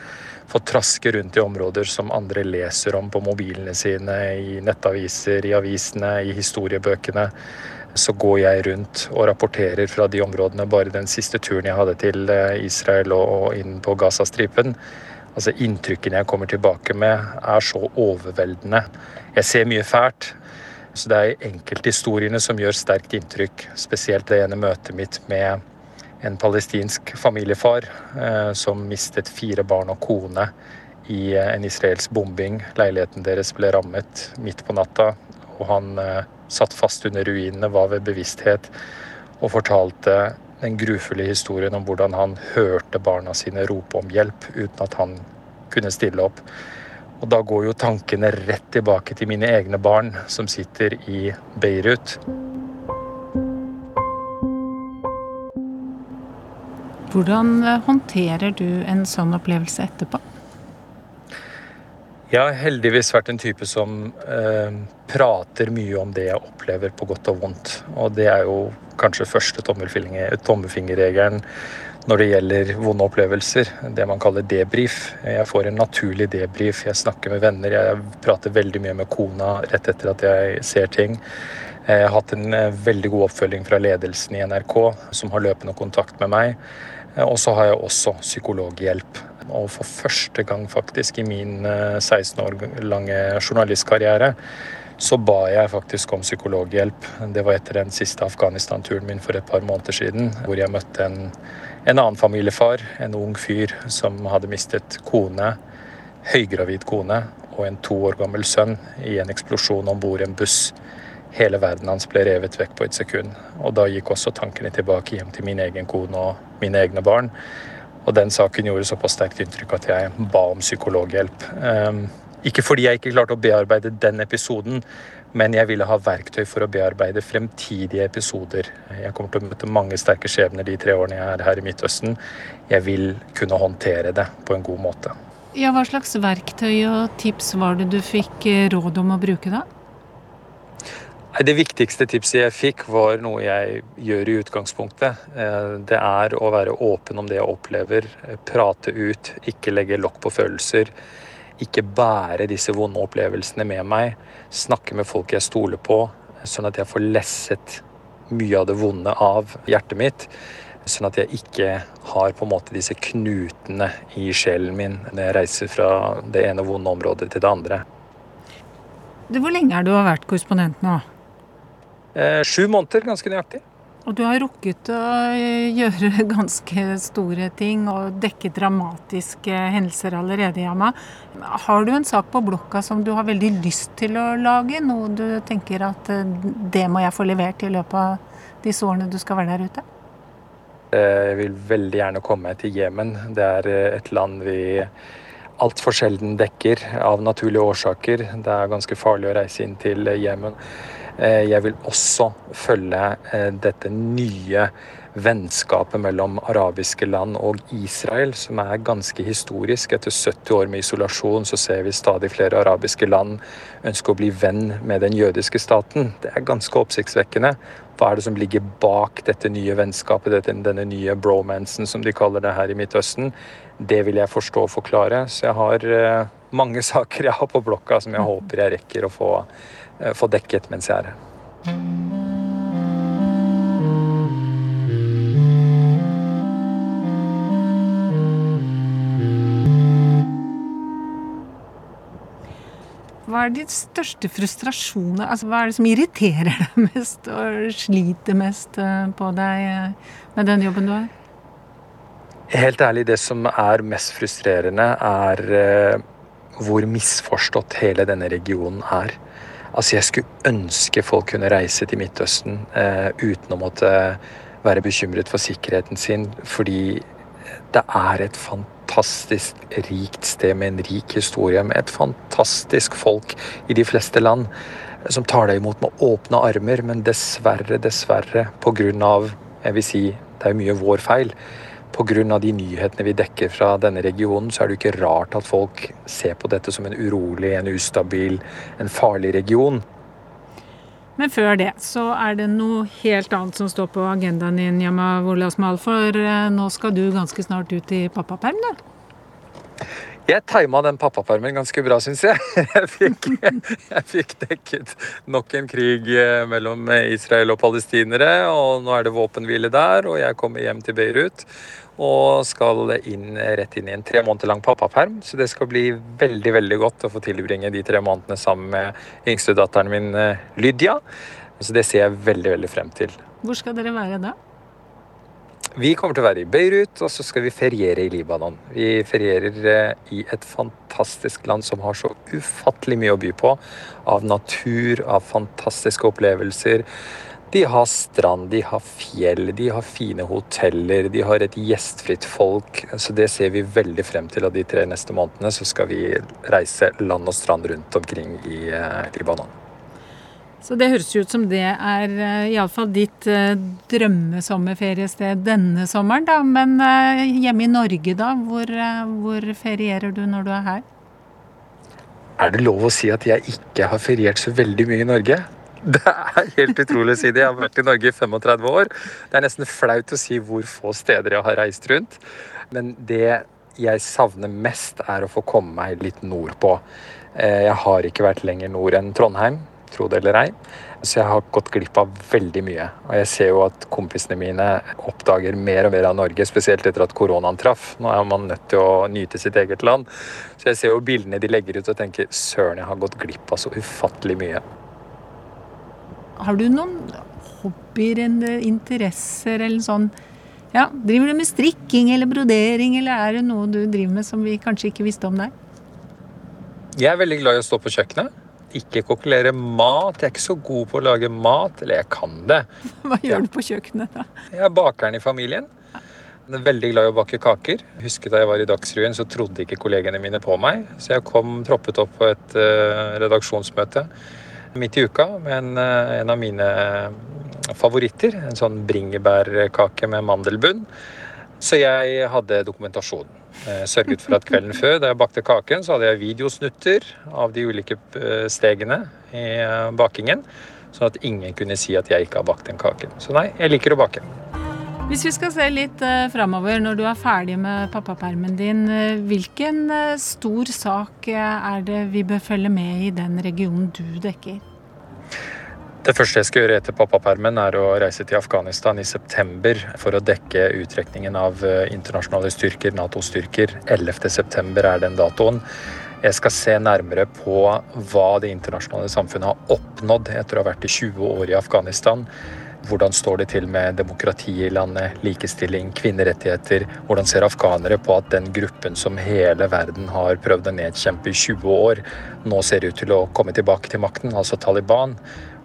får traske rundt i områder som andre leser om på mobilene sine, i nettaviser, i avisene, i historiebøkene. Så går jeg rundt og rapporterer fra de områdene. Bare den siste turen jeg hadde til eh, Israel og inn på Gazastripen, Altså Inntrykkene jeg kommer tilbake med, er så overveldende. Jeg ser mye fælt. Så det er enkelthistoriene som gjør sterkt inntrykk. Spesielt det ene møtet mitt med en palestinsk familiefar eh, som mistet fire barn og kone i eh, en israelsk bombing. Leiligheten deres ble rammet midt på natta, og han eh, satt fast under ruinene, var ved bevissthet og fortalte den grufulle historien om hvordan han hørte barna sine rope om hjelp uten at han kunne stille opp. Og da går jo tankene rett tilbake til mine egne barn som sitter i Beirut. Hvordan eh, håndterer du en sånn opplevelse etterpå? Jeg har heldigvis vært en type som eh, prater mye om det jeg opplever på godt og vondt. Og det er jo kanskje første tommelfingerregelen når det gjelder vonde opplevelser. Det man kaller debrief. Jeg får en naturlig debrief. Jeg snakker med venner. Jeg prater veldig mye med kona rett etter at jeg ser ting. Jeg har hatt en eh, veldig god oppfølging fra ledelsen i NRK, som har løpende kontakt med meg. Og så har jeg også psykologhjelp og for første gang faktisk i min 16 eh, år lange journalistkarriere så ba jeg faktisk om psykologhjelp. Det var etter den siste Afghanistan-turen min for et par måneder siden, hvor jeg møtte en, en annen familiefar, en ung fyr som hadde mistet kone, høygravid kone og en to år gammel sønn i en eksplosjon om bord i en buss. Hele verden hans ble revet vekk på et sekund. Og da gikk også tankene tilbake hjem til min egen kone og mine egne barn. Og den saken gjorde såpass sterkt inntrykk at jeg ba om psykologhjelp. Ehm, ikke fordi jeg ikke klarte å bearbeide den episoden, men jeg ville ha verktøy for å bearbeide fremtidige episoder. Jeg kommer til å møte mange sterke skjebner de tre årene jeg er her i Midtøsten. Jeg vil kunne håndtere det på en god måte. Ja, Hva slags verktøy og tips var det du fikk eh, råd om å bruke da? Det viktigste tipset jeg fikk, var noe jeg gjør i utgangspunktet. Eh, det er å være åpen om det jeg opplever, eh, prate ut, ikke legge lokk på følelser. Ikke bære disse vonde opplevelsene med meg. Snakke med folk jeg stoler på, sånn at jeg får lesset mye av det vonde av hjertet mitt. Sånn at jeg ikke har på en måte disse knutene i sjelen min når jeg reiser fra det ene vonde området til det andre. Hvor lenge er du har vært korrespondent nå? Eh, sju måneder, ganske nøyaktig. Og du har rukket å gjøre (laughs) ganske store ting og dekke dramatiske hendelser allerede, Yama. Har du en sak på blokka som du har veldig lyst til å lage? Noe du tenker at eh, det må jeg få levert i løpet av disse årene du skal være der ute? Eh, jeg vil veldig gjerne komme til Jemen. Det er eh, et land vi altfor sjelden dekker av naturlige årsaker. Det er ganske farlig å reise inn til Jemen. Eh, jeg vil også følge dette nye vennskapet mellom arabiske land og Israel, som er ganske historisk. Etter 70 år med isolasjon så ser vi stadig flere arabiske land ønske å bli venn med den jødiske staten. Det er ganske oppsiktsvekkende. Hva er det som ligger bak dette nye vennskapet, dette, denne nye bromansen som de kaller det her i Midtøsten? Det vil jeg forstå og forklare. Så jeg har uh, mange (laughs) saker jeg har på blokka som jeg håper jeg rekker å få, få dekket mens jeg er her. Hva er de største frustrasjonene? Altså, hva er det som irriterer deg mest og sliter mest eh, på deg eh, med den jobben du har? Helt ærlig, det som er mest frustrerende, er eh, hvor misforstått hele denne regionen er. Altså, jeg skulle ønske folk kunne reise til Midtøsten eh, uten å måtte være bekymret for sikkerheten sin, fordi det er et fantastisk rikt sted med en rik historie, med et fantastisk folk i de fleste land som tar deg imot med åpne armer, men dessverre, dessverre, på grunn av Jeg vil si, det er mye vår feil. Pga. de nyhetene vi dekker fra denne regionen, så er det jo ikke rart at folk ser på dette som en urolig, en ustabil, en farlig region. Men før det så er det noe helt annet som står på agendaen din, Yama Wolasmal. For eh, nå skal du ganske snart ut i pappaperm, du? Jeg tima den pappapermen ganske bra, syns jeg. (laughs) Jeg fikk, jeg fikk, dekket nok en krig eh, mellom Israel og palestinere, og nå er det våpenhvile der, og jeg kommer hjem til Beirut og skal inn, rett inn i en tre måneder lang pappaperm. Så det skal bli veldig veldig godt å få tilbringe de tre månedene sammen med yngstedatteren min eh, Lydia. Så det ser jeg veldig, veldig frem til. Hvor skal dere være da? Vi kommer til å være i Beirut, og så skal vi feriere i Libanon. Vi ferierer eh, i et fantastisk land som har så ufattelig mye å by på. Av natur, av fantastiske opplevelser. De har strand, de har fjell, de har fine hoteller, de har et gjestfritt folk. Så det ser vi veldig frem til. Og de tre neste månedene så skal vi reise land og strand rundt omkring i eh, Libanon. Så det høres ut som det er uh, iallfall ditt uh, drømmesommerferiested denne sommeren, da. Men uh, hjemme i Norge, da? Hvor, hvor ferierer du når du er her? Er det lov å si at jeg ikke har feriert så veldig mye i Norge? (laughs) Det er helt utrolig å si det. Jeg har vært i Norge i 35 år. Det er nesten flaut å si hvor få steder jeg har reist rundt. Men det jeg savner mest, er å få komme meg litt nordpå. Eh, jeg har ikke vært lenger nord enn Trondheim, tro det eller ei. Så jeg har gått glipp av veldig mye. Og jeg ser jo at kompisene mine oppdager mer og mer av Norge, spesielt etter at koronaen traff. Nå er man nødt til å nyte sitt eget land. Så jeg ser jo bildene de legger ut og tenker søren, jeg har gått glipp av så ufattelig mye. Har du noen hobbyer eller interesser eller sånn? Ja, Driver du med strikking eller brodering, eller er det noe du driver med som vi kanskje ikke visste om deg? Jeg er veldig glad i å stå på kjøkkenet. Ikke kokkelere mat. Jeg er ikke så god på å lage mat. Eller jeg kan det. (laughs) Hva gjør du på kjøkkenet, da? Jeg er bakeren i familien. Jeg er veldig glad i å bake kaker. Husker Da jeg var i Dagsrevyen, så trodde ikke kollegene mine på meg. Så jeg kom troppet opp på et uh, redaksjonsmøte midt i uka med en, uh, en av mine favoritter. En sånn bringebærkake med mandelbunn. Så jeg hadde dokumentasjon. Eh, sørget for at kvelden før, da jeg bakte kaken, så hadde jeg videosnutter av de ulike eh, stegene i eh, bakingen. Sånn at ingen kunne si at jeg ikke har bakt den kaken. Så nei, jeg liker å bake. Hvis vi skal se litt framover, når du er ferdig med pappapermen din, hvilken stor sak er det vi bør følge med i den regionen du dekker? Det første jeg skal gjøre etter pappapermen, er å reise til Afghanistan i september for å dekke uttrekningen av internasjonale styrker, Nato-styrker. 11.9 er den datoen. Jeg skal se nærmere på hva det internasjonale samfunnet har oppnådd etter å ha vært i 20 år i Afghanistan. Hvordan står det til med demokrati i landet, likestilling, kvinnerettigheter? Hvordan ser afghanere på at den gruppen som hele verden har prøvd å nedkjempe i 20 år, nå ser ut til å komme tilbake til makten, altså Taliban?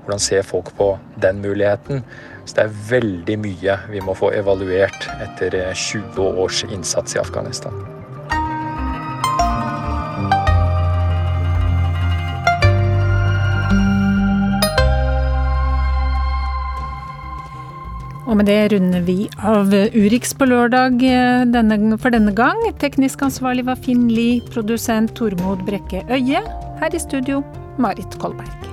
Hvordan ser folk på den muligheten? Så det er veldig mye vi må få evaluert etter 20 års innsats i Afghanistan. Og med det runder vi av Urix på lørdag denne, for denne gang. Teknisk ansvarlig var Finn Lie, produsent Tormod Brekke Øye. Her i studio, Marit Kolberg.